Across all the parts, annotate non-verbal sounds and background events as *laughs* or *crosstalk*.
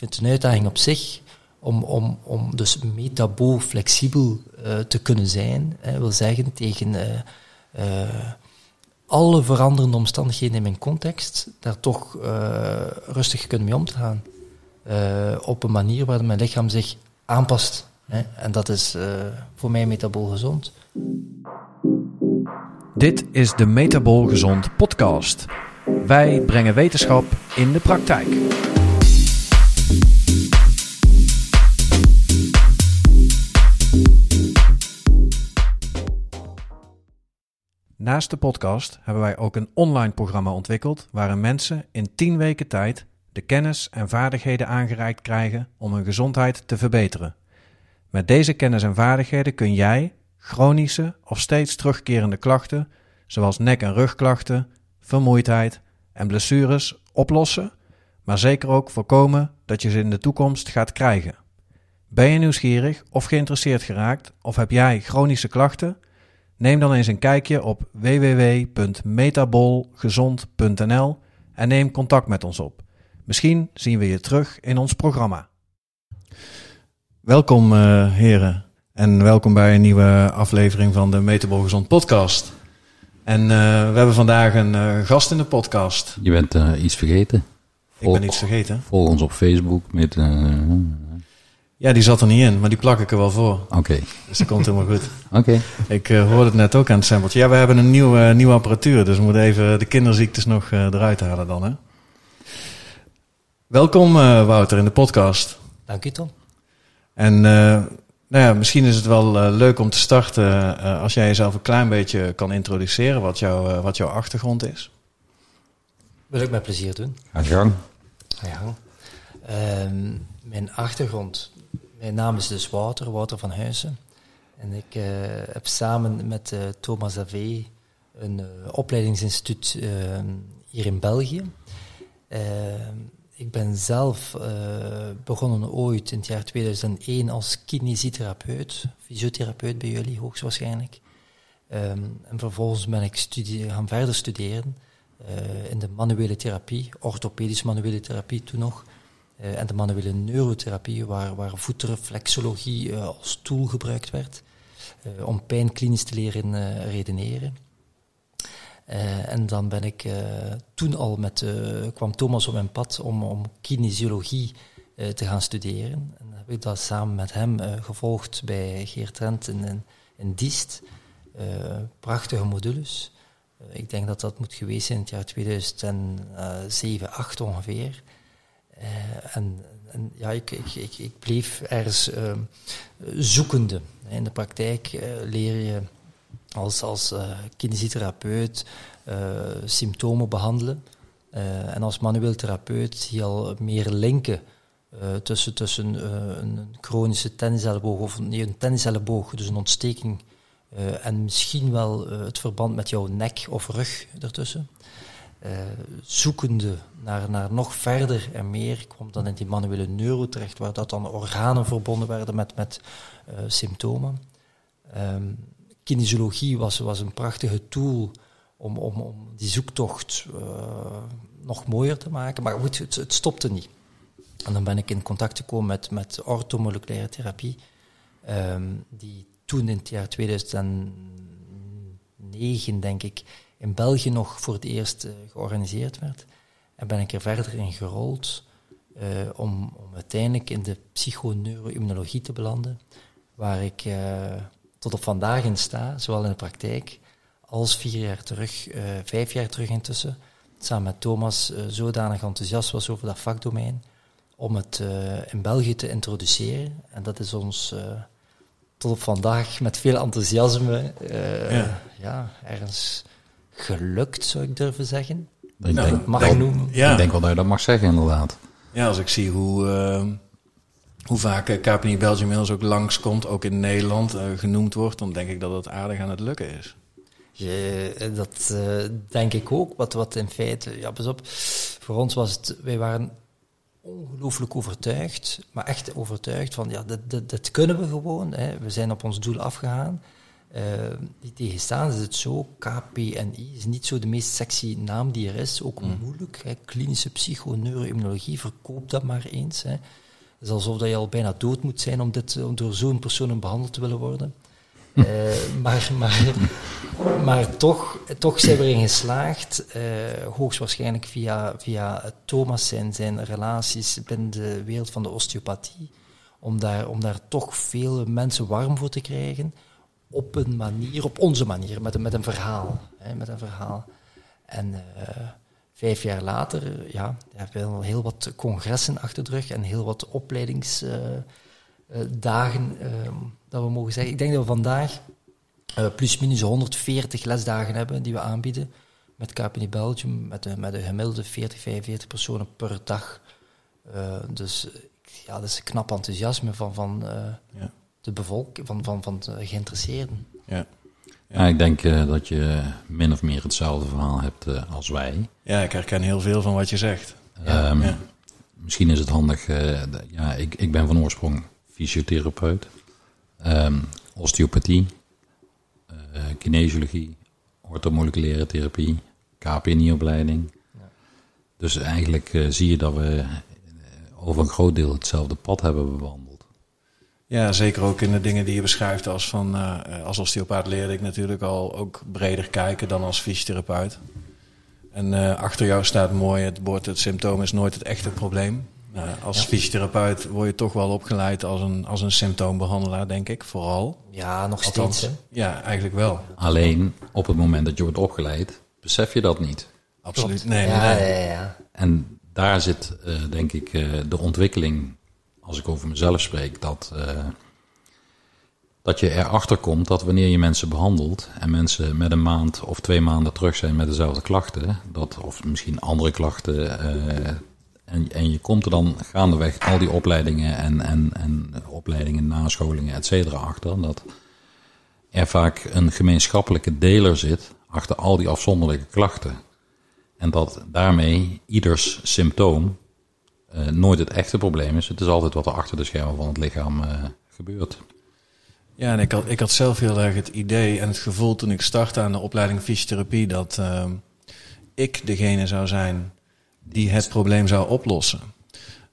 vind het een uitdaging op zich om, om, om dus metabool flexibel uh, te kunnen zijn. Dat wil zeggen, tegen uh, alle veranderende omstandigheden in mijn context, daar toch rustig kunnen mee om te gaan. op een manier waar mijn lichaam zich aanpast. Hè? En dat is voor mij metabool gezond. Dit is de Metabol Gezond podcast. Wij brengen wetenschap in de praktijk. Naast de podcast hebben wij ook een online programma ontwikkeld waarin mensen in 10 weken tijd de kennis en vaardigheden aangereikt krijgen om hun gezondheid te verbeteren. Met deze kennis en vaardigheden kun jij chronische of steeds terugkerende klachten, zoals nek- en rugklachten, vermoeidheid en blessures, oplossen, maar zeker ook voorkomen dat je ze in de toekomst gaat krijgen. Ben je nieuwsgierig of geïnteresseerd geraakt of heb jij chronische klachten? Neem dan eens een kijkje op www.metabolgezond.nl en neem contact met ons op. Misschien zien we je terug in ons programma. Welkom uh, heren en welkom bij een nieuwe aflevering van de Metabol Gezond podcast. En uh, we hebben vandaag een uh, gast in de podcast. Je bent iets vergeten. Ik ben iets vergeten. Volg ons op Facebook met ja, die zat er niet in, maar die plak ik er wel voor. Oké. Dus dat komt helemaal goed. *laughs* Oké. Ik uh, hoorde het net ook aan het sampletje. Ja, we hebben een nieuwe, uh, nieuwe apparatuur, dus we moeten even de kinderziektes nog uh, eruit halen dan. Hè? Welkom Wouter in de podcast. Dank u Tom. En nou ja, misschien is het wel leuk om te starten als jij jezelf een klein beetje kan introduceren, wat, jou, wat jouw achtergrond is. Wil ik met plezier doen. Ga je gang. Ga je gang. Ehm, mijn achtergrond mijn naam is dus Wouter, Wouter van Huizen. En ik uh, heb samen met uh, Thomas Ave een uh, opleidingsinstituut hier in België. ik ben zelf begonnen ooit in het jaar 2001 als kinesietherapeut, fysiotherapeut bij jullie hoogstwaarschijnlijk. Um, en vervolgens ben ik studie gaan verder studeren in de manuele therapie, orthopedische manuele therapie toen nog. Uh, en de manuele neurotherapie, waar, waar voetreflexologie uh, als tool gebruikt werd uh, om pijn klinisch te leren redeneren. en dan ben ik toen al met, kwam Thomas op mijn pad om, om kinesiologie te gaan studeren. En heb ik dat samen met hem gevolgd bij Geert Trent in, in, in Diest. prachtige modules. ik denk dat dat moet geweest zijn in het jaar 2007, 8 ongeveer. Uh, en, en, ja, ik, ik, ik, bleef ergens uh, zoekende. In de praktijk uh, leer je als, als kinesitherapeut symptomen behandelen. en als manueel therapeut zie je al meer linken tussen, tussen een chronische tenniselleboog of een tenniselleboog, dus een ontsteking, en misschien wel het verband met jouw nek of rug ertussen. Uh, zoekende naar, naar nog verder en meer, kwam dan in die manuele neuro terecht, waar dat dan organen verbonden werden met, met uh, symptomen. Um, kinesiologie was, was een prachtige tool om, om, om die zoektocht uh, nog mooier te maken, maar goed, het, het, stopte niet. En dan ben ik in contact gekomen met, met orthomoleculaire therapie, um, die toen in het jaar 2009, denk ik, in België nog voor het eerst uh, georganiseerd werd. En ben ik er verder in gerold uh, om, om, uiteindelijk in de psychoneuroimmunologie te belanden, waar ik uh, tot op vandaag in sta, zowel in de praktijk als vier jaar terug, vijf jaar terug intussen, samen met Thomas zodanig enthousiast was over dat vakdomein, om het in België te introduceren. En dat is ons tot op vandaag met veel enthousiasme ja. ja, ergens gelukt, zou ik durven zeggen. Ik nou, denk, mag noemen. Ja. Ik denk wel dat je dat mag zeggen, inderdaad. Ja, als ik zie hoe, uh, hoe vaak uh, Capini Belgium inmiddels ook langskomt, ook in Nederland uh, genoemd wordt, dan denk ik dat het aardig aan het lukken is. Je, dat denk ik ook. Wat, wat in feite, ja, pas op, voor ons was het, wij waren ongelooflijk overtuigd, maar echt overtuigd van, ja, dit, dit, dit kunnen we gewoon. Hè. We zijn op ons doel afgegaan. Uh, die tegenstaan is het zo, KPNI is niet zo de meest sexy naam die er is, ook mm. moeilijk. Hè. Klinische psychoneuroimmunologie, verkoop dat maar eens. Hè. Het is alsof dat je al bijna dood moet zijn om, dit, om door zo'n persoon behandeld te willen worden. Uh, *laughs* maar, maar, maar toch, toch zijn we erin geslaagd, uh, hoogstwaarschijnlijk via, via Thomas zijn, zijn relaties binnen de wereld van de osteopathie, om daar, om daar toch veel mensen warm voor te krijgen op een manier, op onze manier, met een, met een verhaal. Hè, met een verhaal. En uh, vijf jaar later, ja, hebben we al heel wat congressen achter de rug en heel wat opleidingsdagen, uh, uh, dat we mogen zeggen. Ik denk dat we vandaag plus minus 140 lesdagen hebben die we aanbieden met KPN Belgium, met een, met een gemiddelde 40, 45 personen per dag. dus ja, dat is knap enthousiasme van, van ja de bevolking, van, van, van de geïnteresseerden. Ja. Ja, ik denk uh, dat je min of meer hetzelfde verhaal hebt uh, als wij. Ja, ik herken heel veel van wat je zegt. Um, ja. Misschien is het handig, uh, ja, ik, ik ben van oorsprong fysiotherapeut, um, osteopathie, kinesiologie, orthomoleculaire therapie, KPNI-opleiding. Ja. Dus eigenlijk zie je dat we over een groot deel hetzelfde pad hebben bewandeld. Ja, zeker ook in de dingen die je beschrijft als van uh, als osteopaat leerde ik natuurlijk al ook breder kijken dan als fysiotherapeut. En uh, achter jou staat mooi, het woord het symptoom is nooit het echte probleem. Uh, als ja. fysiotherapeut word je toch wel opgeleid als een, als een symptoombehandelaar, denk ik, vooral. Ja, nog steeds. Ja, eigenlijk wel. Alleen op het moment dat je wordt opgeleid, besef je dat niet. Absoluut. Nee, ja, nee. Ja, ja, En daar zit, denk ik, de ontwikkeling als ik over mezelf spreek, dat, uh, dat je erachter komt dat wanneer je mensen behandelt en mensen met een maand of twee maanden terug zijn met dezelfde klachten, dat, of misschien andere klachten, uh, en, en je komt er dan gaandeweg al die opleidingen en, en, en opleidingen, nascholingen, et cetera, achter, dat er vaak een gemeenschappelijke deler zit achter al die afzonderlijke klachten. En dat daarmee ieders symptoom uh, nooit het echte probleem is. Het is altijd wat er achter de schermen van het lichaam uh, gebeurt. Ja, en ik had, ik had zelf heel erg het idee en het gevoel toen ik startte aan de opleiding fysiotherapie dat uh, ik degene zou zijn die het probleem zou oplossen.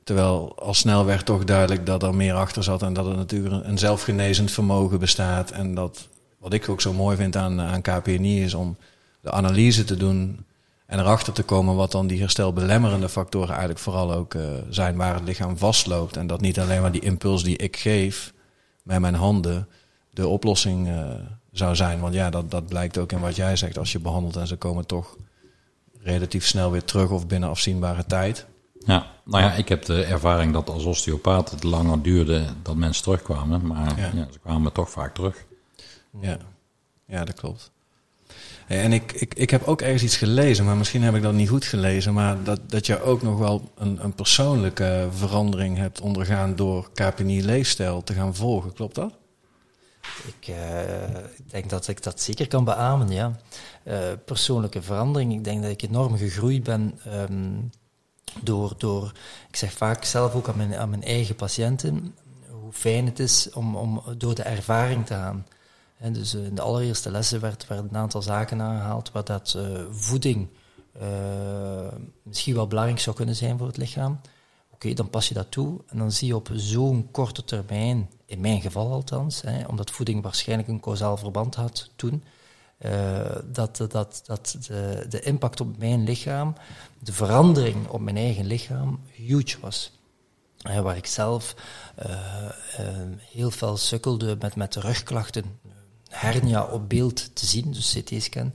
Terwijl al snel werd toch duidelijk dat er meer achter zat en dat er natuurlijk een zelfgenezend vermogen bestaat. En dat wat ik ook zo mooi vind aan, aan KPNI is om de analyse te doen en erachter te komen wat dan die herstelbelemmerende factoren eigenlijk vooral ook uh, zijn waar het lichaam vastloopt. En dat niet alleen maar die impuls die ik geef met mijn handen de oplossing uh, zou zijn. Want ja, dat, dat blijkt ook in wat jij zegt. Als je behandelt en ze komen toch relatief snel weer terug of binnen afzienbare tijd. Ja, nou ja, ik heb de ervaring dat als osteopaat het langer duurde dat mensen terugkwamen. Maar ja. ja ze kwamen toch vaak terug. Ja, ja dat klopt. En ik, ik, ik heb ook ergens iets gelezen, maar misschien heb ik dat niet goed gelezen. Maar dat, dat je ook nog wel een, een persoonlijke verandering hebt ondergaan door KPNI leefstijl te gaan volgen. Klopt dat? Ik, uh, ik denk dat ik dat zeker kan beamen, ja. Uh, persoonlijke verandering. Ik denk dat ik enorm gegroeid ben um, door, door, ik zeg vaak zelf ook aan mijn, aan mijn eigen patiënten, hoe fijn het is om, om door de ervaring te gaan. En dus eh, in de allereerste lessen werd, werd een aantal zaken aangehaald waar dat uh, voeding uh, misschien wel belangrijk zou kunnen zijn voor het lichaam. Oké, dan pas je dat toe en dan zie je op zo'n korte termijn, in mijn geval althans, hè, omdat voeding waarschijnlijk een causaal verband had toen, dat, dat, dat de, de impact op mijn lichaam, de verandering op mijn eigen lichaam, huge was. Waar ik zelf heel veel sukkelde met, met rugklachten, hernia op beeld te zien, dus CT-scan,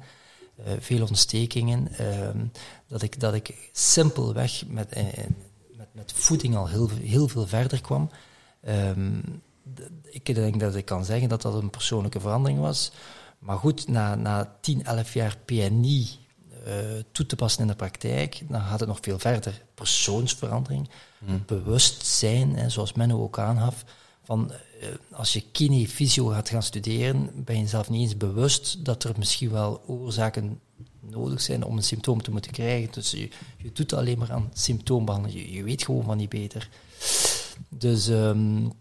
uh, eh, veel ontstekingen, uh, dat, ik, dat ik simpelweg met, uh, met, met voeding al heel, heel veel verder kwam. Um, ik denk dat ik kan zeggen dat dat een persoonlijke verandering was. Maar goed, na, na 10, 11 jaar PNI uh, toe te passen in de praktijk, dan gaat het nog veel verder. Persoonsverandering, hmm. bewustzijn, en zoals Menno ook aangaf, van eh, als je kinefysio gaat gaan studeren, ben je zelf niet eens bewust dat er misschien wel oorzaken nodig zijn om een symptoom te moeten krijgen. Dus je, doet alleen maar aan symptoombehandeling. Je, je, weet gewoon van niet beter. Dus um,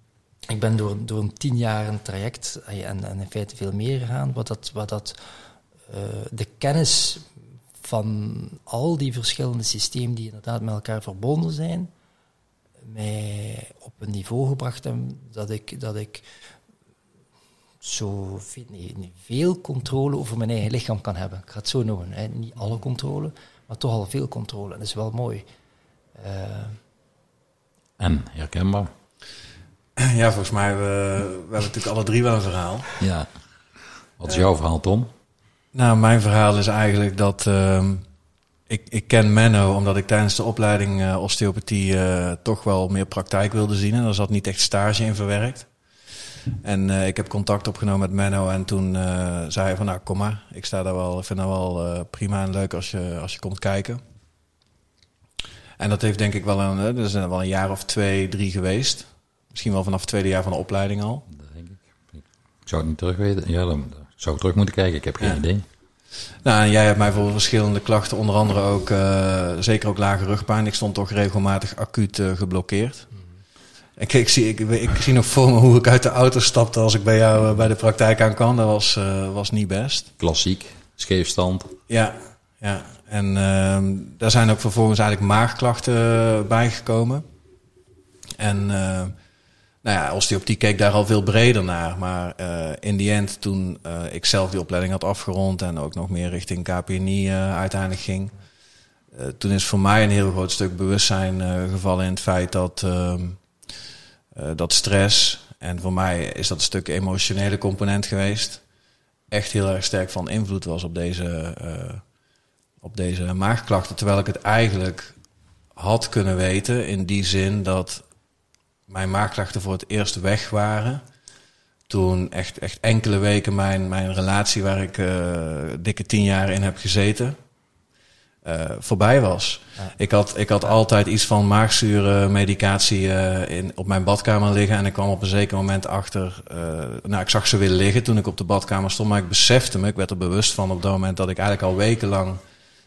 ik ben door, door een tien jaar traject eh, en, en in feite veel meer gegaan, wat dat, wat dat uh, de kennis van al die verschillende systemen die inderdaad met elkaar verbonden zijn, mij op een niveau gebracht hebben dat ik, dat ik zo veel, nee, veel controle over mijn eigen lichaam kan hebben. Ik ga het zo noemen. Hè. Niet alle controle, maar toch al veel controle. En dat is wel mooi. Uh, en herkenbaar. *clears throat* Ja, volgens mij, we, we hebben natuurlijk alle drie wel een verhaal. Ja. Wat is jouw verhaal, Tom? Nou, mijn verhaal is eigenlijk dat uh, ik, ik ken Menno omdat ik tijdens de opleiding uh, osteopathie uh, toch wel meer praktijk wilde zien. En daar zat niet echt stage in verwerkt. En uh, ik heb contact opgenomen met Menno en toen zei hij van nou kom maar, ik sta daar wel, ik vind dat wel prima en leuk als je, als je komt kijken. En dat heeft denk ik wel een, dat is wel een jaar of twee, drie geweest. Misschien wel vanaf het tweede jaar van de opleiding al. Dat denk ik. Ik zou het niet terug weten. Ja, dan zou ik terug moeten kijken. Ik heb geen idee. Nou, en jij hebt mij voor verschillende klachten, onder andere ook, uh, zeker ook lage rugpijn. Ik stond toch regelmatig acuut uh, geblokkeerd. Mm. Ik, ik, zie, ik, ik, zie nog voor me hoe ik uit de auto stapte als ik bij jou uh, bij de praktijk aan kwam. Dat was, was niet best. Klassiek, scheefstand. Ja, ja. En ehm, daar zijn ook vervolgens eigenlijk maagklachten bijgekomen. En nou ja, osteopathie keek daar al veel breder naar. Maar uh, in die end, toen uh, ik zelf die opleiding had afgerond en ook nog meer richting KPNI eh, uiteindelijk ging, toen is voor mij een heel groot stuk bewustzijn gevallen in het feit dat, ehm, dat stress, en voor mij is dat een stuk emotionele component geweest, echt heel erg sterk van invloed was op deze, op deze maagklachten. Terwijl ik het eigenlijk had kunnen weten in die zin dat mijn maagklachten voor het eerst weg waren. Toen echt, echt enkele weken mijn, mijn relatie waar ik uh, dikke tien jaar in heb gezeten, uh, voorbij was. Ik had, ik had altijd iets van maagzuurmedicatie uh, in, op mijn badkamer liggen. En ik kwam op een zeker moment achter. nou, ik zag ze willen liggen toen ik op de badkamer stond. Maar ik besefte me, ik werd er bewust van op dat moment dat ik eigenlijk al wekenlang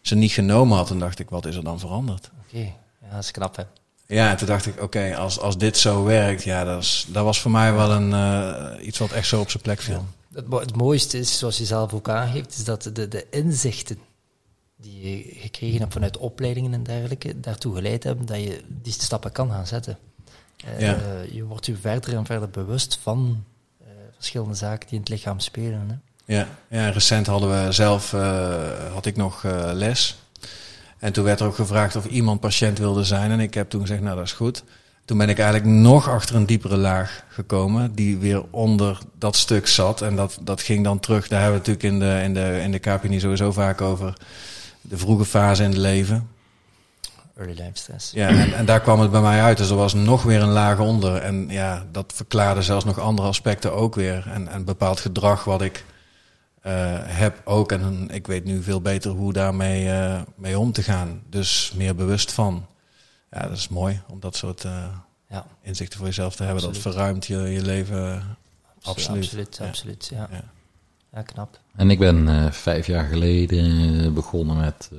ze niet genomen had. En dacht ik, wat is er dan veranderd? Oké, ja, dat is knap hè. Ja, en toen dacht ik, oké, als, als dit zo werkt, ja, dat, is, dat was voor mij wel een, uh, iets wat echt zo op zijn plek viel. Het, het, mooiste is, zoals je zelf ook aangeeft, is dat de, de inzichten die je gekregen hebt vanuit opleidingen en dergelijke, daartoe geleid hebben dat je die stappen kan gaan zetten. Uh, ja. uh, je wordt je verder en verder bewust van verschillende zaken die in het lichaam spelen. Hè. Ja, ja, recent hadden we zelf, had ik nog les. En toen werd er ook gevraagd of iemand patiënt wilde zijn. En ik heb toen gezegd, nou dat is goed. Toen ben ik eigenlijk nog achter een diepere laag gekomen, die weer onder dat stuk zat. En dat, dat ging dan terug. Daar hebben we natuurlijk in de, in de, in de KPNI sowieso vaak over. De vroege fase in het leven. Early life stress. Ja, en, en daar kwam het bij mij uit. Dus er was nog weer een laag onder. En ja, dat verklaarde zelfs nog andere aspecten ook weer. En, en bepaald gedrag wat ik heb ook. En ik weet nu veel beter hoe daarmee uh, mee om te gaan. Dus meer bewust van. Ja, dat is mooi om dat soort uh, ja. inzichten voor jezelf te hebben. Dat verruimt je, je leven absoluut. Absoluut, ja. absoluut. Ja. ja. ja. knap. En ik ben vijf jaar geleden begonnen met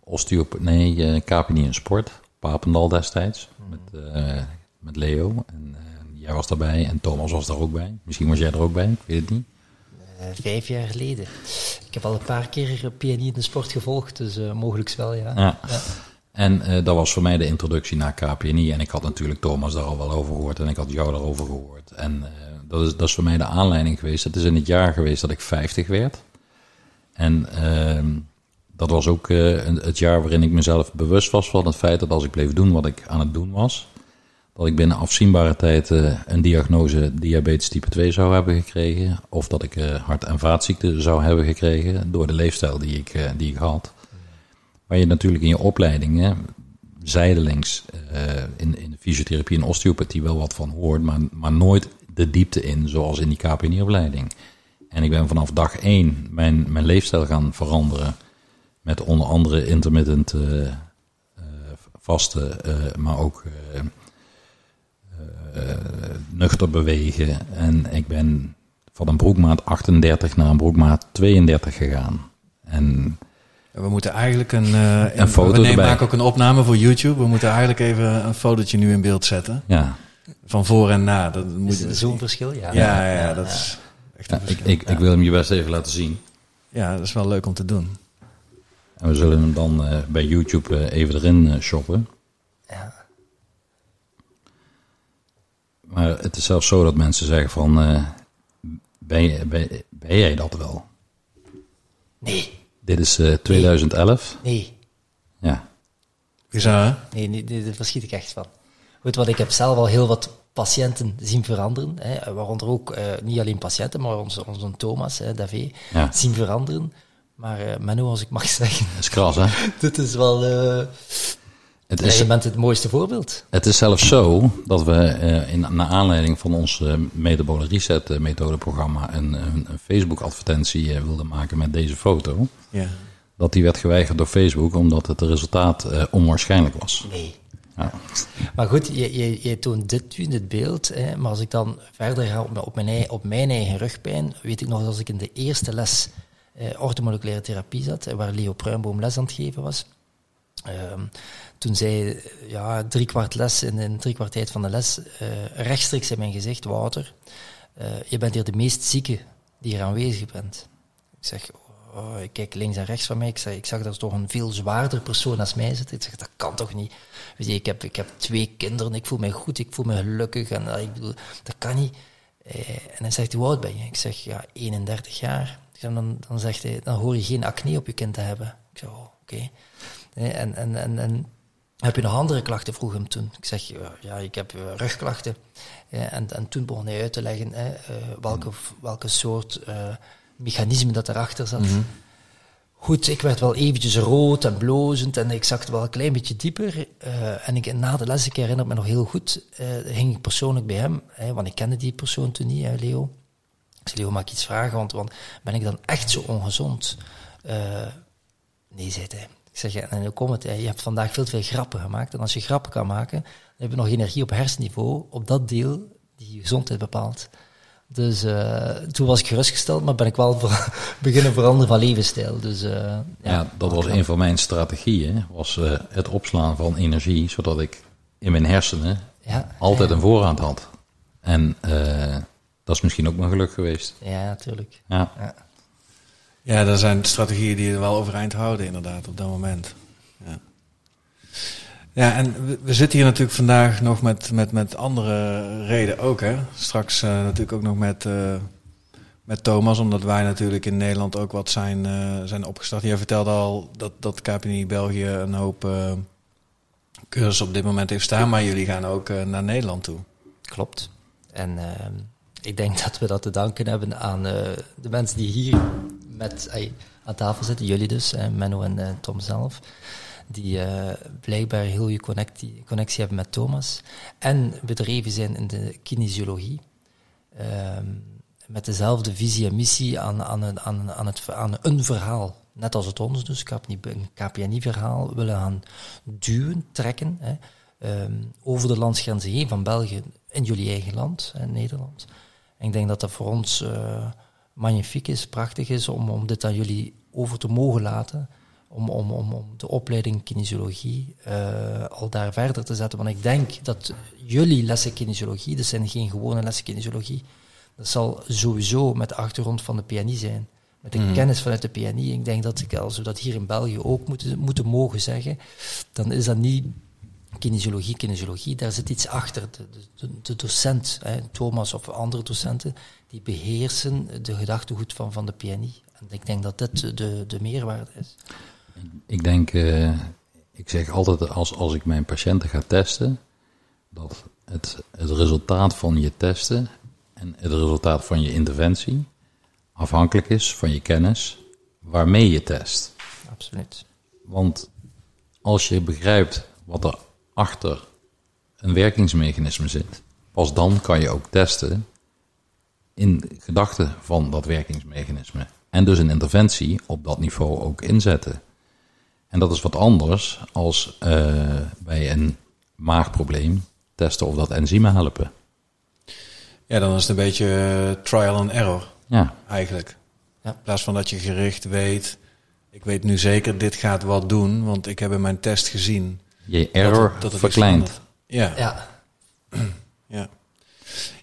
osteop... Nee, KPNI en sport. Papendal destijds. Mm. Met, met Leo. En jij was daarbij en Thomas was daar ook bij. Misschien was jij er ook bij, ik weet het niet. Uh, vijf jaar geleden. Ik heb al een paar keer PNI in de sport gevolgd, dus uh, mogelijk wel, ja. ja. ja. En uh, dat was voor mij de introductie naar KPNI. En ik had natuurlijk Thomas daar al wel over gehoord en ik had jou daarover gehoord. En dat, is, dat is voor mij de aanleiding geweest. Het is in het jaar geweest dat ik 50 werd. En ehm, dat was ook het jaar waarin ik mezelf bewust was van het feit dat als ik bleef doen wat ik aan het doen was, dat ik binnen afzienbare tijd uh, een diagnose diabetes type 2 zou hebben gekregen. Of dat ik uh, hart- en vaatziekten zou hebben gekregen door de leefstijl die ik, uh, die ik had. Waar je natuurlijk in je opleiding zijdelings in, in de fysiotherapie en osteopathie wel wat van hoort, maar, maar nooit de diepte in zoals in die KPNI-opleiding. En ik ben vanaf dag 1 mijn, mijn leefstijl gaan veranderen. Met onder andere intermittent vasten, maar ook nuchter bewegen. En ik ben van een broekmaat 38 naar een broekmaat 32 gegaan. En we moeten eigenlijk een, uh, een foto We nemen, maken ook een opname voor YouTube. We moeten eigenlijk even een fotootje nu in beeld zetten. Ja. van voor en na. Dat moet Is zo'n verschil? Ja. Ja, ja, dat is echt een Ja, ik, verschil. ik, ik wil hem je best even laten zien. Ja, dat is wel leuk om te doen. En we zullen hem dan eh, bij YouTube eh, even erin eh, shoppen. Ja. Maar het is zelfs zo dat mensen zeggen van... eh, ben, je- ben, ben jij dat wel? Nee, Dit is eh, 2011. nee, Ja. Hè? nee, nee, nee, daar verschiet ik echt van. Goed, want ik heb zelf al heel wat patiënten zien veranderen, hè, waaronder ook eh, niet alleen patiënten, maar onze, onze Thomas, hè, Davé, Ja. zien veranderen. Maar eh Menno, als ik mag zeggen, Dat is kras, hè? *laughs* dit is wel... eh Het ja, is, je bent het mooiste voorbeeld. het is zelfs zo dat we eh, in, naar aanleiding van ons metabole reset eh, methodeprogramma een, een, een Facebook advertentie eh, wilden maken met deze foto. Ja. Dat die werd geweigerd door Facebook omdat het resultaat eh, onwaarschijnlijk was. Nee. Ja. Maar goed, je, je, je toont dit nu, dit beeld. Hè, maar als ik dan verder ga op mijn, op, mijn, ei- op mijn eigen rugpijn, weet ik nog dat als ik in de eerste les eh, orthomoleculaire therapie zat, waar Leo Pruimboom les aan het geven was. Ehm, toen zei ja, drie kwart les, in, in drie kwart tijd van de les, eh, rechtstreeks in mijn gezicht, Wouter, eh, je bent hier de meest zieke die hier aanwezig bent. Ik zeg, oh, ik kijk links en rechts van mij. Ik, zeg, ik zag dat er toch een veel zwaarder persoon naast mij zit. Ik zeg, dat kan toch niet? Ik, heb, ik heb twee kinderen, ik voel mij goed, ik voel me gelukkig. En eh, ik bedoel, dat kan niet. En dan zegt hij, hoe oud ben je? Ik zeg, ja, 31 jaar. Dan, dan zegt hij, dan hoor je geen acne op je kind te hebben. Ik zeg, oh, oké. En, en, en, en heb je nog andere klachten? vroeg hem toen. Ik zeg, ja, ik heb eh, rugklachten. En, en toen begon hij uit te leggen hè, eh, welke, welke soort eh, mechanisme dat erachter zat. Goed, ik werd wel eventjes rood en blozend en ik zakte wel een klein beetje dieper. En ik, na de les, ik herinner me nog heel goed, ging ik persoonlijk bij hem, hè, want ik kende die persoon toen niet, hè, Leo. Ik zei, Leo, mag ik iets vragen, want, want ben ik dan echt zo ongezond? Nee, zei hij. Ik zeg, ja, en hoe komt het? Je hebt vandaag veel te veel grappen gemaakt. En als je grappen kan maken, dan heb je nog energie op hersenniveau, op dat deel die je gezondheid bepaalt. Dus eh, toen was ik gerustgesteld, maar ben ik wel ver- *laughs* beginnen veranderen van levensstijl. Dus, eh, ja, Ja, dat was een van mijn strategieën, was eh, het opslaan van energie, zodat ik in mijn hersenen Ja, altijd ja. een voorraad had. En dat is misschien ook mijn geluk geweest. Ja, natuurlijk. Ja. Ja. Dat zijn strategieën die je wel overeind houden, inderdaad, op dat moment. Ja, ja en we, zitten hier natuurlijk vandaag nog met, met, met andere reden ook, hè. Straks eh, natuurlijk ook nog met, eh, met Thomas, omdat wij natuurlijk in Nederland ook wat zijn, eh, zijn opgestart. Jij vertelde al dat, dat KPNI België een hoop cursussen op dit moment heeft staan, maar jullie gaan ook naar Nederland toe. Klopt. En ehm, ik denk *laughs* dat we dat te danken hebben aan de mensen die hier met, aan tafel zitten, jullie dus, eh, Menno en eh, Tom zelf, die eh, blijkbaar heel goede connectie, connectie hebben met Thomas en bedreven zijn in de kinesiologie. Ehm, met dezelfde visie en missie aan, aan, aan, aan, het, aan een verhaal, net als het ons dus, een KPNI-verhaal, willen gaan duwen, trekken, hè, ehm, over de landsgrenzen heen van België in jullie eigen land, hè, Nederland. En ik denk dat dat voor ons magnifiek is, prachtig is, om, om dit aan jullie over te mogen laten, om, om, om, om de opleiding kinesiologie eh, al daar verder te zetten. Want ik denk dat jullie lessen kinesiologie, dat zijn geen gewone lessen kinesiologie, dat zal sowieso met de achtergrond van de PNI zijn. Met de kennis vanuit de PNI. Ik denk dat ik, als we dat hier in België ook moeten, moeten mogen zeggen, dan is dat niet kinesiologie, kinesiologie. Daar zit iets achter. De, de, de docent, hè, Thomas of andere docenten, die beheersen de gedachtegoed van, van de PNI. En ik denk dat dit de, de meerwaarde is. Ik denk, eh, ik zeg altijd als, als ik mijn patiënten ga testen, dat het, het resultaat van je testen en het resultaat van je interventie afhankelijk is van je kennis waarmee je test. Absoluut. Want als je begrijpt wat er achter een werkingsmechanisme zit, pas dan kan je ook testen in gedachten van dat werkingsmechanisme. En dus een interventie op dat niveau ook inzetten. En dat is wat anders als eh, bij een maagprobleem testen of dat enzymen helpen. Ja, dan is het een beetje eh, trial and error. Ja, eigenlijk. Ja. In plaats van dat je gericht weet, ik weet nu zeker, dit gaat wat doen, want ik heb in mijn test gezien. je dat error het- dat het verandert. Ja. Ja. Ja.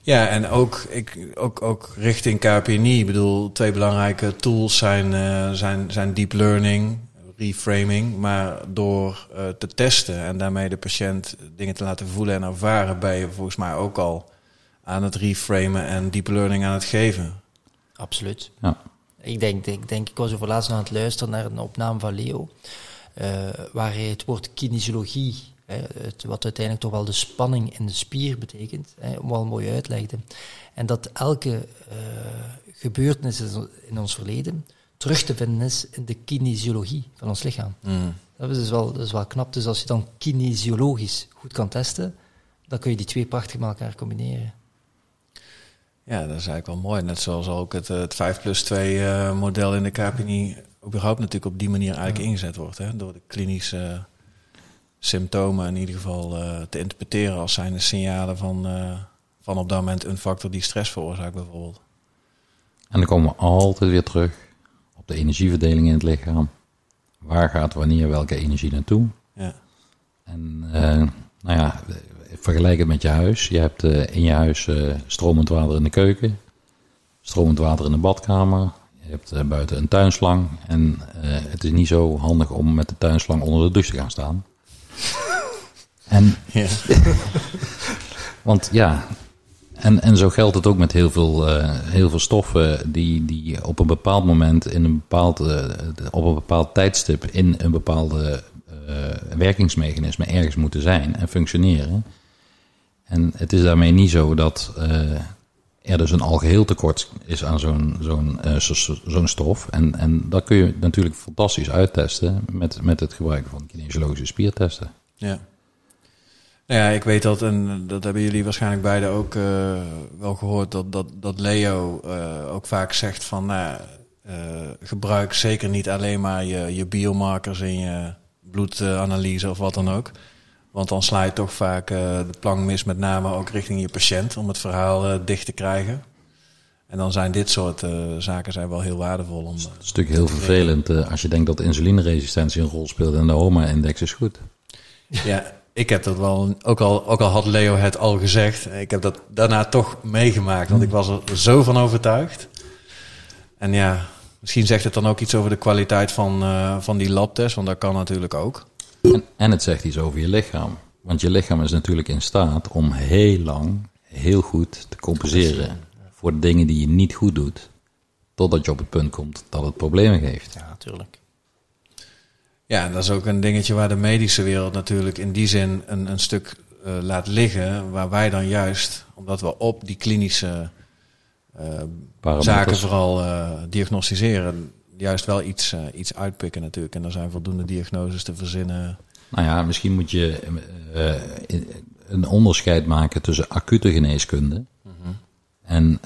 Ja, en ook, ik, ook, ook richting KPNI. Ik bedoel, twee belangrijke tools zijn, uh, zijn, zijn deep learning, reframing. Maar door uh, te testen en daarmee de patiënt dingen te laten voelen en ervaren, ben je volgens mij ook al aan het reframen en deep learning aan het geven. Absoluut. Ja. Ik denk, ik denk, ik was over laatst aan het luisteren naar een opname van Leo, uh, waar hij het woord kinesiologie het, wat uiteindelijk toch wel de spanning in de spier betekent, hè, wel mooi uitlegde. En dat elke uh, gebeurtenis in ons verleden terug te vinden is in de kinesiologie van ons lichaam. Mm. Dat, is dus wel, dat is wel knap. Dus als je dan kinesiologisch goed kan testen, dan kun je die twee prachtig met elkaar combineren. Ja, dat is eigenlijk wel mooi. Net zoals ook het, het 5 plus 2 uh, model in de KPNI überhaupt natuurlijk op die manier eigenlijk ja. ingezet wordt. Hè, door de klinische symptomen in ieder geval uh, te interpreteren als zijn signalen van, uh, van op dat moment een factor die stress veroorzaakt bijvoorbeeld. En dan komen we altijd weer terug op de energieverdeling in het lichaam. Waar gaat wanneer welke energie naartoe? Ja. En uh, nou ja, vergelijk het met je huis. Je hebt in je huis stromend water in de keuken, stromend water in de badkamer. Je hebt buiten een tuinslang. En het is niet zo handig om met de tuinslang onder de douche te gaan staan. En, ja. *laughs* want ja, en, en zo geldt het ook met heel veel, uh, heel veel stoffen die, die op een bepaald moment, in een bepaald, uh, op een bepaald tijdstip in een bepaalde uh, werkingsmechanisme ergens moeten zijn en functioneren. En het is daarmee niet zo dat er dus een algeheel tekort is aan zo'n zo'n zo'n stof. En, en dat kun je natuurlijk fantastisch uittesten met, met het gebruik van kinesiologische spiertesten. Ja. Nou ja, ik weet dat, en dat hebben jullie waarschijnlijk beide ook uh, wel gehoord, dat, dat, dat Leo uh, ook vaak zegt van uh, gebruik zeker niet alleen maar je, je biomarkers in je bloedanalyse of wat dan ook. Want dan sla je toch vaak de plank mis, met name ook richting je patiënt, om het verhaal dicht te krijgen. En dan zijn dit soort zaken zijn wel heel waardevol. Om, het is natuurlijk heel vervelend als je denkt dat insulineresistentie een rol speelt en de HOMA-index is goed. Ja, ik heb dat wel, ook al, ook al had Leo het al gezegd, ik heb dat daarna toch meegemaakt, want ik was er zo van overtuigd. En ja, misschien zegt het dan ook iets over de kwaliteit van, van die labtest, want dat kan natuurlijk ook. En, en het zegt iets over je lichaam. Want je lichaam is natuurlijk in staat om heel lang, heel goed te compenseren voor de dingen die je niet goed doet, totdat je op het punt komt dat het problemen geeft. Ja, natuurlijk. Ja, dat is ook een dingetje waar de medische wereld natuurlijk in die zin een, een stuk uh, laat liggen. Waar wij dan juist, omdat we op die klinische uh, zaken vooral uh, diagnosticeren, juist wel iets, iets uitpikken natuurlijk. En er zijn voldoende diagnoses te verzinnen. Nou ja, misschien moet je een onderscheid maken tussen acute geneeskunde -hmm. en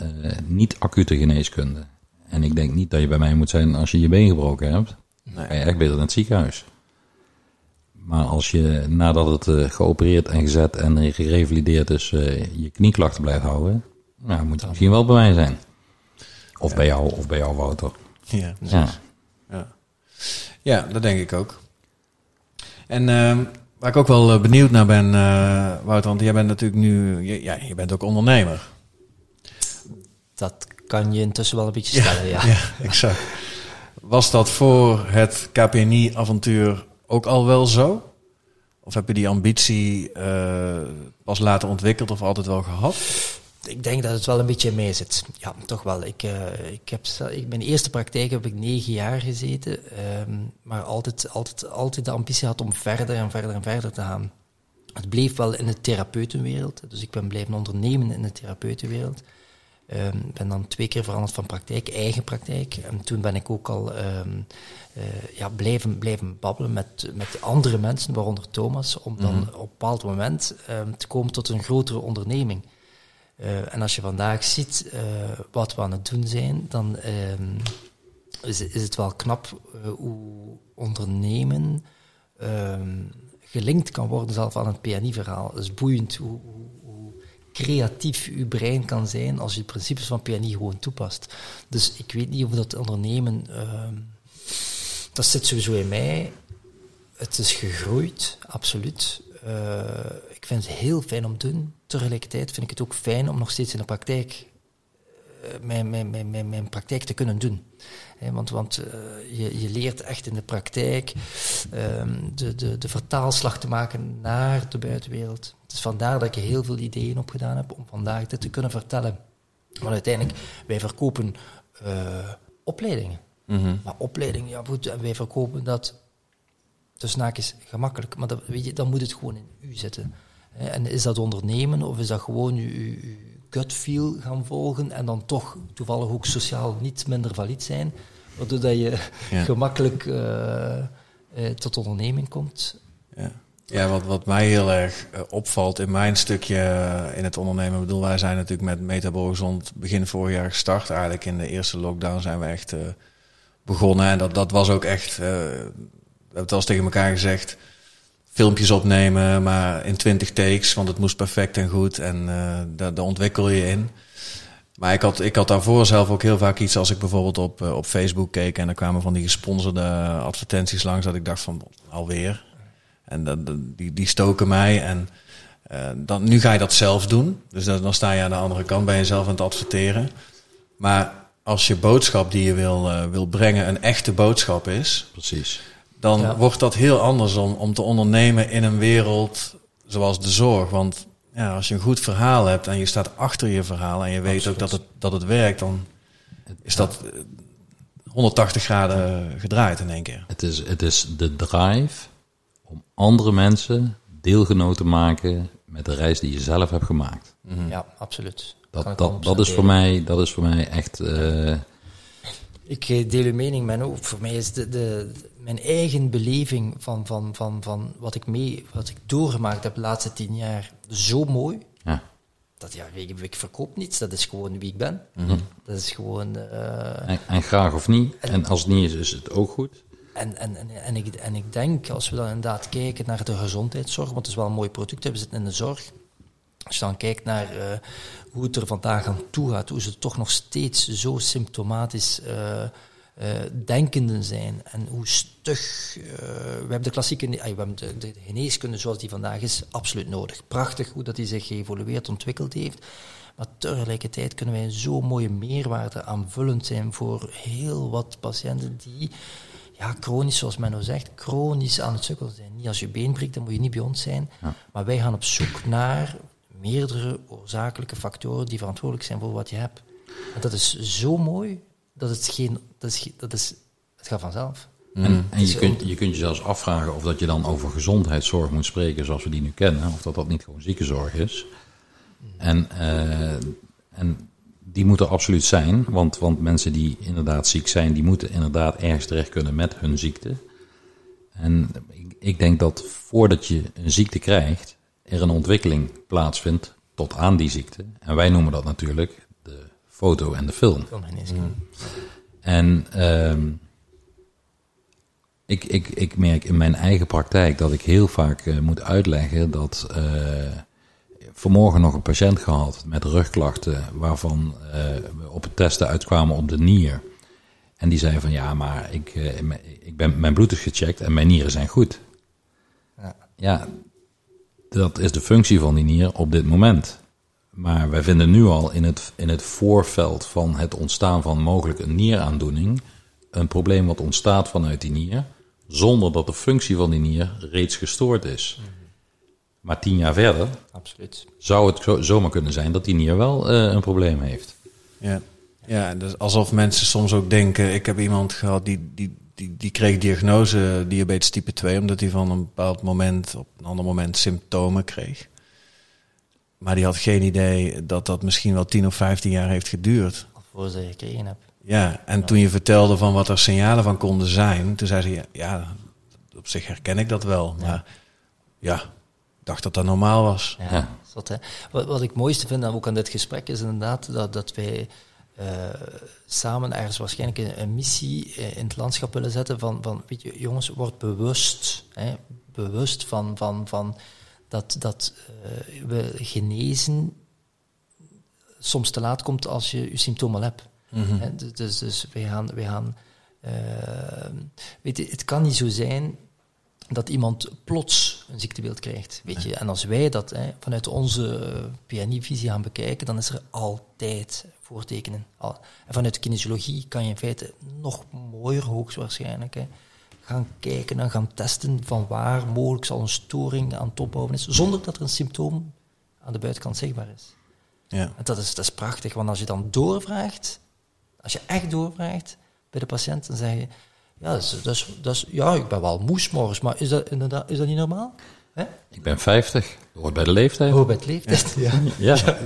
niet-acute geneeskunde. En ik denk niet dat je bij mij moet zijn als je je been gebroken hebt. Nee. Ben je echt beter in het ziekenhuis. Maar als je nadat het uh, geopereerd en gezet en gerevalideerd is, uh, je knieklachten blijft houden, nou, moet het misschien wel bij mij zijn. Of ja. bij jou, of bij jou, Wouter. Ja, ja. ja. ja dat denk ik ook. En uh, waar ik ook wel benieuwd naar ben, Wouter, want jij bent natuurlijk nu, je, ja, je bent ook ondernemer. Dat kan je intussen wel een beetje stellen, ja. Ja, ja exact. Was dat voor het KPNI-avontuur ook al wel zo? Of heb je die ambitie uh, pas later ontwikkeld of altijd wel gehad? Ik denk dat het wel een beetje mee zit. Ja, toch wel. Ik, uh, ik heb, ik, mijn eerste praktijk heb ik negen jaar gezeten, um, maar altijd, altijd, altijd de ambitie had om verder en verder en verder te gaan. Het bleef wel in de therapeutenwereld, dus ik ben blijven ondernemen in de therapeutenwereld. Ik um, ben dan twee keer veranderd van praktijk, eigen praktijk. En toen ben ik ook al um, uh, ja, blijven, blijven babbelen met, met andere mensen, waaronder Thomas, om dan mm -hmm. op een bepaald moment te komen tot een grotere onderneming. Uh, en als je vandaag ziet uh, wat we aan het doen zijn, dan is, is het wel knap hoe ondernemen gelinkt kan worden zelf aan het PNI-verhaal. Het is boeiend hoe, hoe creatief uw brein kan zijn als je de principes van PNI gewoon toepast. Dus ik weet niet of dat ondernemen, uh, dat zit sowieso in mij. Het is gegroeid, absoluut. Eh, ik vind het heel fijn om te doen. Tegelijkertijd vind ik het ook fijn om nog steeds in de praktijk eh, mijn, mijn, mijn, mijn, mijn praktijk te kunnen doen. Want want eh, je, je leert echt in de praktijk ehm, de, de, de vertaalslag te maken naar de buitenwereld. Het is vandaar dat ik heel veel ideeën opgedaan heb om vandaag dit te kunnen vertellen. Want uiteindelijk, wij verkopen opleidingen. Maar opleidingen, ja goed, en wij verkopen dat tussen haakjes gemakkelijk, maar dat, weet je, dan moet het gewoon in u zitten. En is dat ondernemen of is dat gewoon uw, uw, gut feel gaan volgen en dan toch toevallig ook sociaal niet minder valide zijn, waardoor dat je Ja. gemakkelijk eh, eh, tot onderneming komt. Ja, ja wat, wat mij heel erg eh, opvalt in mijn stukje in het ondernemen. Ik bedoel, wij zijn natuurlijk met Metabol Gezond begin vorig jaar gestart. Eigenlijk in de eerste lockdown zijn we echt begonnen. En dat, dat was ook echt, hebben het al tegen elkaar gezegd, filmpjes opnemen, maar in 20 takes, want het moest perfect en goed. En eh, daar, ontwikkel je in. Maar ik had, ik had daarvoor zelf ook heel vaak iets als ik bijvoorbeeld op, eh, op Facebook keek en er kwamen van die gesponsorde advertenties langs dat ik dacht van alweer. En dat, die, die stoken mij en eh, dan, nu ga je dat zelf doen. Dus dan, sta je aan de andere kant, ben je zelf aan het adverteren. Maar als je boodschap die je wil, wil brengen een echte boodschap is, Precies. Dan Ja. wordt dat heel anders om, om te ondernemen in een wereld zoals de zorg. Want ja, als je een goed verhaal hebt en je staat achter je verhaal en je weet Absoluut. ook dat het, dat het werkt, dan is dat eh, 180 graden gedraaid in één keer. Het is, het is de drive om andere mensen deelgenoot te maken met de reis die je zelf hebt gemaakt. Ja, absoluut. Dat, dat, 100% dat, is voor mij, dat is voor mij echt. eh, Ik eh, deel uw mening, Menno. Voor mij is de, de, mijn eigen beleving van, van, van, van wat ik mee, wat ik doorgemaakt heb de laatste tien jaar zo mooi. ja. Dat ja, ik, ik verkoop niets, dat is gewoon wie ik ben. Dat is gewoon. eh, en, en graag of niet. En als het niet is, is het ook goed. en, en, en, en, ik, en ik denk, als we dan inderdaad kijken naar de gezondheidszorg, want het is wel een mooi product, we zitten in de zorg. Als je dan kijkt naar eh, hoe het er vandaag aan toe gaat, hoe ze toch nog steeds zo symptomatisch eh, eh, denkenden zijn en hoe stug. eh, we hebben de klassieke, we hebben de, de geneeskunde zoals die vandaag is, absoluut nodig. Prachtig hoe dat die zich geëvolueerd, ontwikkeld heeft. Maar tegelijkertijd kunnen wij zo'n mooie meerwaarde aanvullend zijn voor heel wat patiënten die ja, chronisch, zoals men nou zegt, chronisch aan het sukkelen zijn. Niet als je been breekt, dan moet je niet bij ons zijn. Maar wij gaan op zoek naar meerdere oorzakelijke factoren die verantwoordelijk zijn voor wat je hebt. En dat is zo mooi, dat het geen... Dat is, dat is, het gaat vanzelf. En, en je, kunt, je kunt je zelfs afvragen of dat je dan over gezondheidszorg moet spreken zoals we die nu kennen. Of dat dat niet gewoon ziekenzorg is. En, eh, en die moeten absoluut zijn. Want, want mensen die inderdaad ziek zijn, die moeten inderdaad ergens terecht kunnen met hun ziekte. En ik, ik denk dat voordat je een ziekte krijgt, er een ontwikkeling plaatsvindt tot aan die ziekte. En wij noemen dat natuurlijk foto en de film. En ehm, ik, ik, ik merk in mijn eigen praktijk dat ik heel vaak eh, moet uitleggen dat eh, vanmorgen nog een patiënt gehad met rugklachten waarvan eh, we op het testen uitkwamen op de nier. En die zei van ja, maar ik, eh, ik ben, mijn bloed is gecheckt en mijn nieren zijn goed. Ja. Ja, dat is de functie van die nier op dit moment. Maar wij vinden nu al in het, in het voorveld van het ontstaan van mogelijk een nieraandoening een probleem wat ontstaat vanuit die nier, zonder dat de functie van die nier reeds gestoord is. Maar tien jaar verder Absoluut. zou het zo- zomaar kunnen zijn dat die nier wel eh, een probleem heeft. Ja, ja dus alsof mensen soms ook denken... Ik heb iemand gehad die, die, die, die kreeg diagnose diabetes type 2... omdat hij van een bepaald moment op een ander moment symptomen kreeg. Maar die had geen idee dat dat misschien wel 10 of 15 jaar heeft geduurd. Voor ze gekregen heb. Ja, en toen je vertelde van wat er signalen van konden zijn... toen zei ze, ja, ja op zich herken ik dat wel. Maar ja, ik dacht dat dat normaal was. Ja, Ja. zot, hè. Wat, wat ik het mooiste vind, ook aan dit gesprek, is inderdaad dat, dat wij eh, samen ergens waarschijnlijk een, een missie eh, in het landschap willen zetten van, van weet je, jongens, word bewust, hè, bewust van, van, van dat, dat eh, we genezen soms te laat komt als je je symptomen hebt. Hè, dus- Dus, dus wij gaan, wij gaan eh, weet je, het kan niet zo zijn dat iemand plots een ziektebeeld krijgt. Weet je? En als wij dat hè, vanuit onze PNI-visie gaan bekijken, dan is er altijd voortekenen. Al- En vanuit de kinesiologie kan je in feite nog mooier, hoogstwaarschijnlijk, hè, gaan kijken en gaan testen van waar mogelijk zal een storing aan het opbouwen is, zonder dat er een symptoom aan de buitenkant zichtbaar is. Ja. En dat is, dat is prachtig, want als je dan doorvraagt, als je echt doorvraagt bij de patiënt, dan zeg je, ja, dat is, dat is, dat is- ja ik ben wel moe 's morgens, maar is dat, inderdaad, is dat niet normaal? Hè? Ik ben 50, dat hoort bij de leeftijd. Oh, bij het leeftijd. Ja. Ja. *laughs*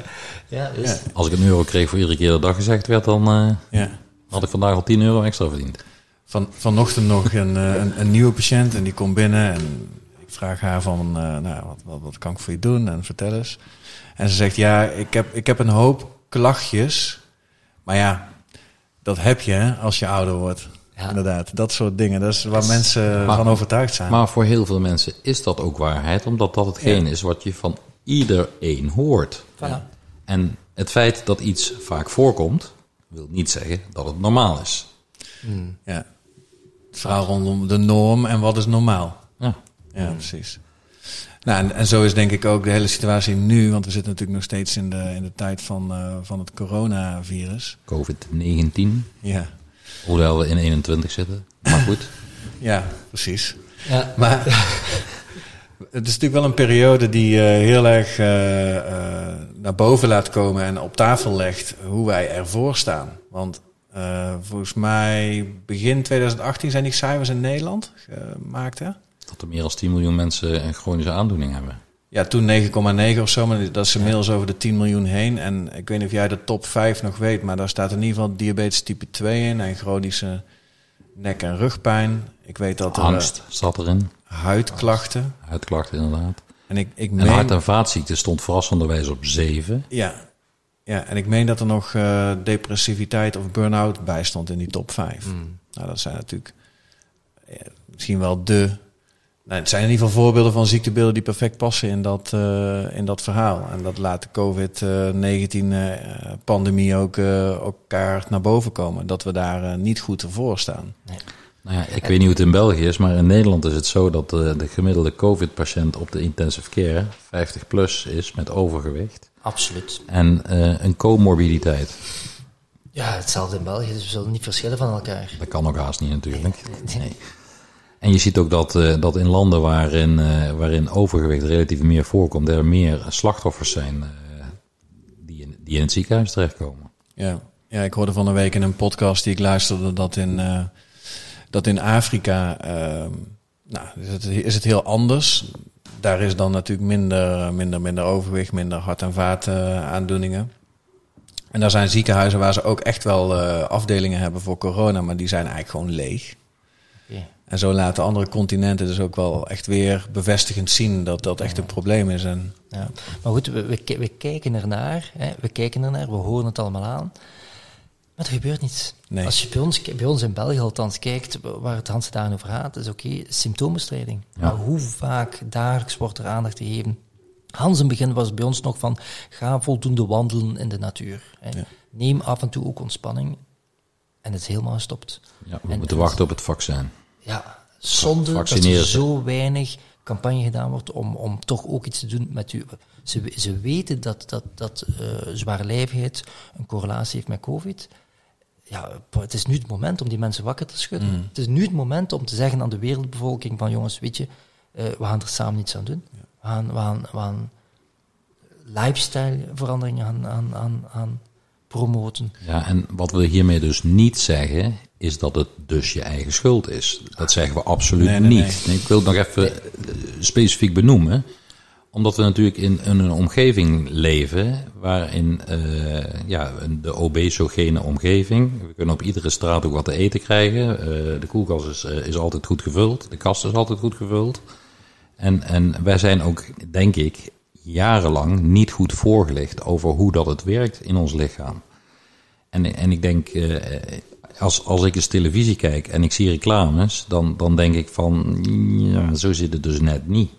Ja, dus, Ja. Als ik een euro kreeg voor iedere keer dat dag gezegd werd, dan eh, ja. had ik vandaag al 10 euro extra verdiend. Van, vanochtend nog een, eh, een, een nieuwe patiënt en die komt binnen en ik vraag haar van, eh, nou, wat, wat, wat kan ik voor je doen en vertel eens. En ze zegt, ja, ik heb, ik heb een hoop klachtjes, maar ja, dat heb je hè, als je ouder wordt. Ja. Inderdaad, dat soort dingen. Dat is waar mensen Maar- van overtuigd zijn. Maar voor heel veel mensen is dat ook waarheid, omdat dat hetgeen is wat je van iedereen hoort. Voilà. En het feit dat iets vaak voorkomt, wil niet zeggen dat het normaal is. ja. Het verhaal rondom de norm en wat is normaal. Ja. Ja, precies. Nou, en, en zo is denk ik ook de hele situatie nu, want we zitten natuurlijk nog steeds in de, in de tijd van, eh, van het coronavirus. COVID-19, Ja, hoewel we in 21 zitten. Maar goed, *laughs* ja precies. ja. Maar *laughs* het is natuurlijk wel een periode die eh, heel erg eh, eh, naar boven laat komen en op tafel legt hoe wij ervoor staan. Want eh, volgens mij begin 2018 zijn die cijfers in Nederland gemaakt, hè? dat er meer dan 10 miljoen mensen een chronische aandoening hebben. Ja, toen 9,9 of zo, maar dat is inmiddels over de 10 miljoen heen. En ik weet niet of jij de top 5 nog weet, maar daar staat in ieder geval diabetes type 2 in en chronische nek- en rugpijn. Ik weet dat er Angst staat erin, eh, huidklachten. huidklachten inderdaad. En ik, ik En meen, hart- en vaatziekten stond verrassenderwijs op 7. ja, ja, en ik meen dat er nog eh, depressiviteit of burn-out bij stond in die top 5. Nou, dat zijn natuurlijk eh, misschien wel de. Nou, het zijn in ieder geval voorbeelden van ziektebeelden die perfect passen in dat, eh, in dat verhaal. En dat laat de COVID-19-pandemie ook eh, elkaar naar boven komen. Dat we daar eh, niet goed voor staan. Nou ja, ik weet niet hoe het in België is, maar in Nederland is het zo dat eh, de gemiddelde COVID-patiënt op de intensive care 50 plus is met overgewicht Absoluut. en eh, een comorbiditeit. Ja, hetzelfde in België, dus we zullen niet verschillen van elkaar. Dat kan ook haast niet natuurlijk. Nee. En je ziet ook dat, eh, dat in landen waarin, eh, waarin overgewicht relatief meer voorkomt, er meer slachtoffers zijn eh, die, in, die in het ziekenhuis terechtkomen. Ja. ja, ik hoorde van een week in een podcast die ik luisterde dat in, eh, dat in Afrika ehm, nou, is, het, is het heel anders. Daar is dan natuurlijk minder, minder, minder overgewicht, minder hart- en vaataandoeningen. En daar zijn ziekenhuizen waar ze ook echt wel eh, afdelingen hebben voor corona, maar die zijn eigenlijk gewoon leeg. En zo laten andere continenten dus ook wel echt weer bevestigend zien dat dat echt een probleem is. En Ja. Maar goed, we, we, we kijken ernaar, hè, we kijken ernaar, we horen het allemaal aan. Maar er gebeurt niets. Nee. Als je bij ons, bij ons in België althans kijkt, waar het Hans dagen over gaat, is oké, symptoombestrijding. Ja. Maar hoe vaak dagelijks wordt er aandacht gegeven? Hans in het begin was bij ons nog van, ga voldoende wandelen in de natuur. Ja. Neem af en toe ook ontspanning. En het is helemaal gestopt. Ja, we En- moeten en- wachten op het vaccin. Ja, zonde dat er zo weinig campagne gedaan wordt om, om toch ook iets te doen met u. Ze, ze weten dat, dat, dat eh zwaarlijvigheid een correlatie heeft met COVID. Ja, het is nu het moment om die mensen wakker te schudden. Mm. Het is nu het moment om te zeggen aan de wereldbevolking van jongens, weet je, eh, we gaan er samen iets aan doen. We gaan, we gaan, we gaan lifestyle-veranderingen aan, aan, aan, aan promoten. Ja, en wat we hiermee dus niet zeggen, is dat het dus je eigen schuld is. Dat zeggen we absoluut Nee, nee, niet. Nee, ik wil het nog even eh, specifiek benoemen. Omdat we natuurlijk in, een omgeving leven waarin eh, ja, de obesogene omgeving. We kunnen op iedere straat ook wat te eten krijgen. Eh, de koelkast is, eh, is altijd goed gevuld. De kast is altijd goed gevuld. En, en wij zijn ook, denk ik, jarenlang niet goed voorgelicht over hoe dat het werkt in ons lichaam. En, en ik denk, als, als ik eens televisie kijk en ik zie reclames, dan, dan denk ik van, ja, zo zit het dus net niet.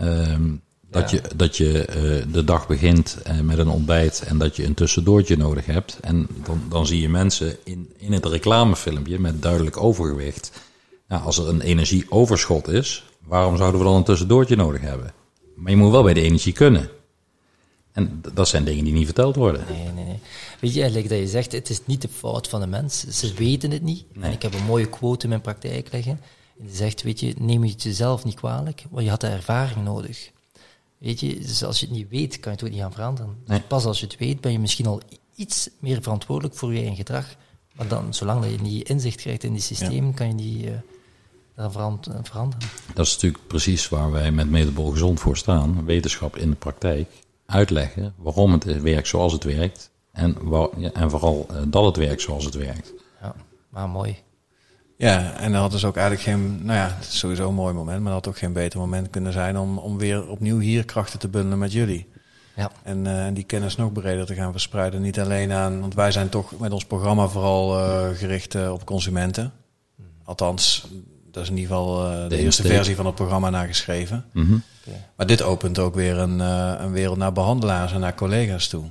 Ehm, dat, Ja. je, dat je eh, de dag begint eh, met een ontbijt en dat je een tussendoortje nodig hebt. En dan, dan zie je mensen in, in het reclamefilmpje met duidelijk overgewicht Nou, als er een energieoverschot is, waarom zouden we dan een tussendoortje nodig hebben? Maar je moet wel bij de energie kunnen. En dat zijn dingen die niet verteld worden. Nee, nee, nee. Weet je, eigenlijk dat je zegt, het is niet de fout van de mens. Ze weten het niet. En ik heb een mooie quote in mijn praktijk liggen. Die zegt, weet je, neem je het jezelf niet kwalijk, want je had de ervaring nodig. Weet je, dus als je het niet weet, kan je het ook niet gaan veranderen. Dus pas als je het weet, ben je misschien al iets meer verantwoordelijk voor je eigen gedrag. Maar dan, zolang dat je niet inzicht krijgt in die systemen, kan je niet eh, daar eh, veranderen. Dat is natuurlijk precies waar wij met Metabol Gezond voor staan. Wetenschap in de praktijk. Uitleggen waarom het werkt zoals het werkt. En, waar, ja, en vooral eh, dat het werkt zoals het werkt. Ja, maar mooi. Ja, en dat had dus ook eigenlijk geen, nou ja, het is sowieso een mooi moment, maar dat had ook geen beter moment kunnen zijn om, om weer opnieuw hier krachten te bundelen met jullie. Ja. En, eh, die kennis nog breder te gaan verspreiden. Niet alleen aan, want wij zijn toch met ons programma vooral eh, gericht eh, op consumenten. Althans, dat is in ieder geval eh, de, eerste insteek. versie van het programma nageschreven. Mhm. Oké. Maar dit opent ook weer een, eh, een wereld naar behandelaars en naar collega's toe.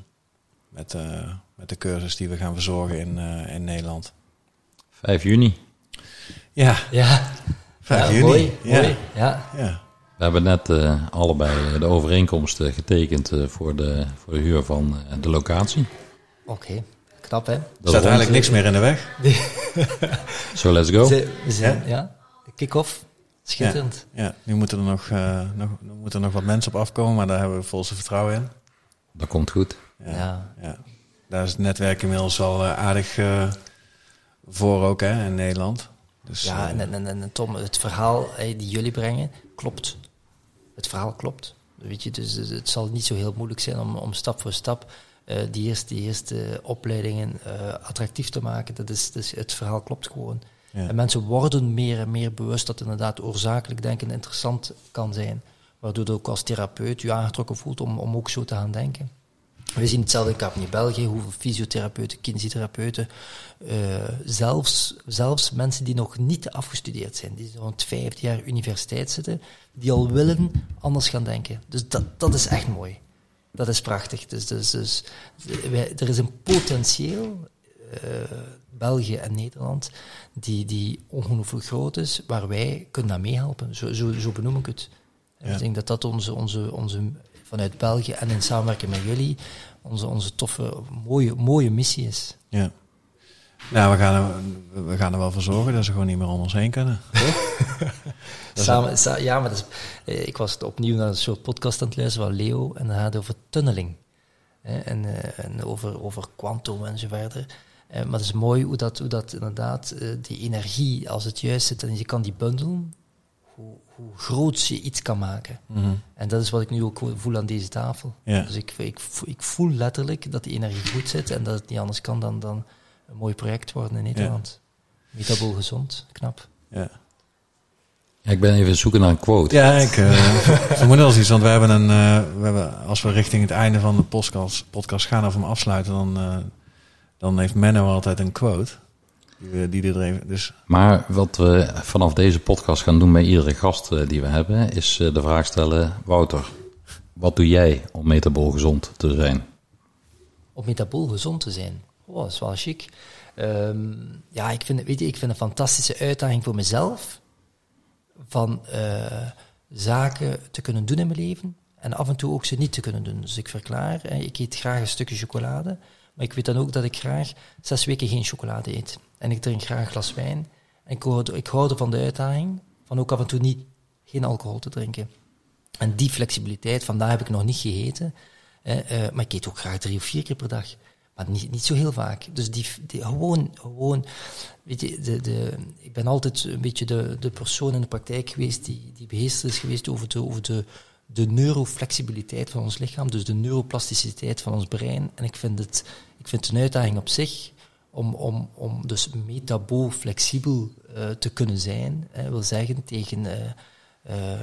Met, eh, met de cursus die we gaan verzorgen in, eh, in Nederland. 5 juni. Ja, Ja, 5 ja juni. mooi. Ja. mooi. Ja. ja. We hebben net eh, allebei de overeenkomst eh, getekend eh, voor, de, voor de huur van eh, de locatie. Oké, knap hè? Er staat eigenlijk niks meer in de weg. *laughs* So let's go. Ze- zijn, ja, kick-off. Schitterend. Ja, nu moeten er nog, eh, nog, nu moeten er nog wat mensen op afkomen, maar daar hebben we volste vertrouwen in. Dat komt goed. Ja, Ja. ja. Daar is het netwerk inmiddels eh, aardig eh, voor ook hè, in Nederland. Dus, Ja, eh, en, en, en, Tom, het verhaal eh, die jullie brengen, klopt. Het verhaal klopt. Weet je, dus dus het zal niet zo heel moeilijk zijn om, om stap voor stap eh, die, eerste, die eerste opleidingen attractief te maken. Dat is, dus het verhaal klopt gewoon. Ja. En mensen worden meer en meer bewust dat inderdaad oorzakelijk denken interessant kan zijn. Waardoor je ook als therapeut je aangetrokken voelt om, om ook zo te gaan denken. We zien hetzelfde in België, hoeveel fysiotherapeuten, kinesitherapeuten, eh, zelfs, zelfs mensen die nog niet afgestudeerd zijn, die zo'n vijfde jaar universiteit zitten, die al willen anders gaan denken. Dus dat, dat is echt mooi. Dat is prachtig. Dus, dus, dus wij, er is een potentieel, eh, België en Nederland, die, die ongelooflijk groot is, waar wij kunnen aan meehelpen. Zo, zo, zo benoem ik het. Ja. Ik denk dat dat onze, onze, onze, vanuit België en in samenwerking met jullie, onze, onze toffe, mooie, mooie missie is. ja. Nou, we gaan, er, we gaan er wel voor zorgen dat ze gewoon niet meer om ons heen kunnen. *laughs* Samen, sa- ja, maar dat is, eh, ik was opnieuw naar een soort podcast aan het luisteren van Leo en dat gaat over tunneling. Hè, en, eh, en over, over kwantum en zo verder. Eh, maar het is mooi hoe dat, hoe dat inderdaad die energie, als het juist zit en je kan die bundelen, hoe, hoe groot je iets kan maken. Mhm. En dat is wat ik nu ook voel aan deze tafel. Ja. Dus ik, ik, ik voel letterlijk dat die energie goed zit en dat het niet anders kan dan, dan een mooi project worden in Nederland. Metabol gezond, knap. Ja. Ja, ik ben even zoeken naar een quote. Ja, ik eh, *laughs* vermoed als iets, want we hebben een, eh, we hebben, als we richting het einde van de podcast, podcast gaan of hem afsluiten, dan, eh, dan heeft Menno altijd een quote. Die, we- die er even, dus Maar wat we vanaf deze podcast gaan doen bij iedere gast eh, die we hebben, is eh, de vraag stellen: Wouter, wat doe jij om metabol gezond te zijn? Om metabool gezond te zijn. Oh, dat is wel chic. Ehm, ja, ik vind, het- weet je, ik vind het een fantastische uitdaging voor mezelf. Van eh, zaken te kunnen doen in mijn leven. En af en toe ook ze niet te kunnen doen. Dus ik verklaar, ik eet graag een stukje chocolade. Maar ik weet dan ook dat ik graag zes weken geen chocolade eet. En ik drink graag een glas wijn. En ik hou, ik hou ervan de uitdaging van ook af en toe niet, geen alcohol te drinken. En die flexibiliteit, vandaar heb ik nog niet gegeten. Eh, maar ik eet ook graag drie of vier keer per dag. Maar niet, niet zo heel vaak. Dus die, gewoon, gewoon, weet je, de, de, ik ben altijd een beetje de, de persoon in de praktijk geweest die, die beheerst is geweest over de, over de, de neuroflexibiliteit van ons lichaam, dus de neuroplasticiteit van ons brein. En ik vind het, ik vind het een uitdaging op zich om, om, om dus metabool flexibel eh, te kunnen zijn. Hè, wil zeggen tegen eh, eh,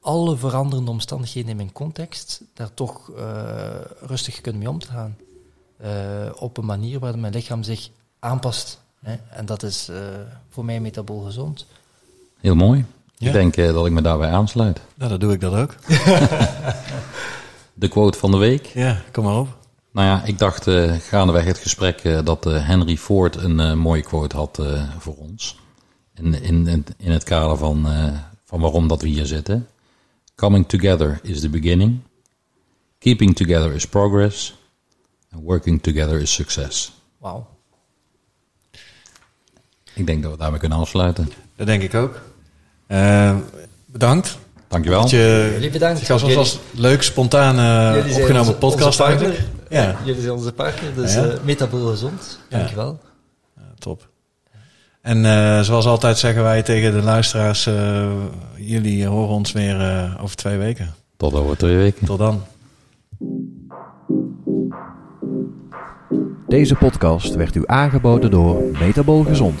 alle veranderende omstandigheden in mijn context, daar toch eh, rustig kunnen mee om te gaan. Eh, op een manier waar mijn lichaam zich aanpast. Hè. En dat is eh, voor mij metabool gezond. Heel mooi. Ja. Ik denk eh, dat ik me daarbij aansluit. nou, dan doe ik dat ook. *laughs* *laughs* De quote van de week. Ja, kom maar op. Nou ja, ik dacht eh, gaandeweg het gesprek eh, dat eh, Henry Ford een eh, mooie quote had eh, voor ons. in, in, in het kader van, uh, van waarom dat we hier zitten. Coming together is the beginning. Keeping together is progress. And working together is success. Wauw. Ik denk dat we daarmee kunnen afsluiten. Dat denk ik ook. Uh, bedankt. Dankjewel. Dat je, Jullie bedankt. Het was, was leuk, spontaan uh, opgenomen onze, podcast onze eigenlijk. Ja. *laughs* Jullie zijn onze partner, dus ja. uh, metabool gezond. Dankjewel. Ja, top. En uh, zoals altijd zeggen wij tegen de luisteraars, jullie horen ons weer over twee weken. Tot over twee weken. Tot dan. Deze podcast werd u aangeboden door Metabol Gezond.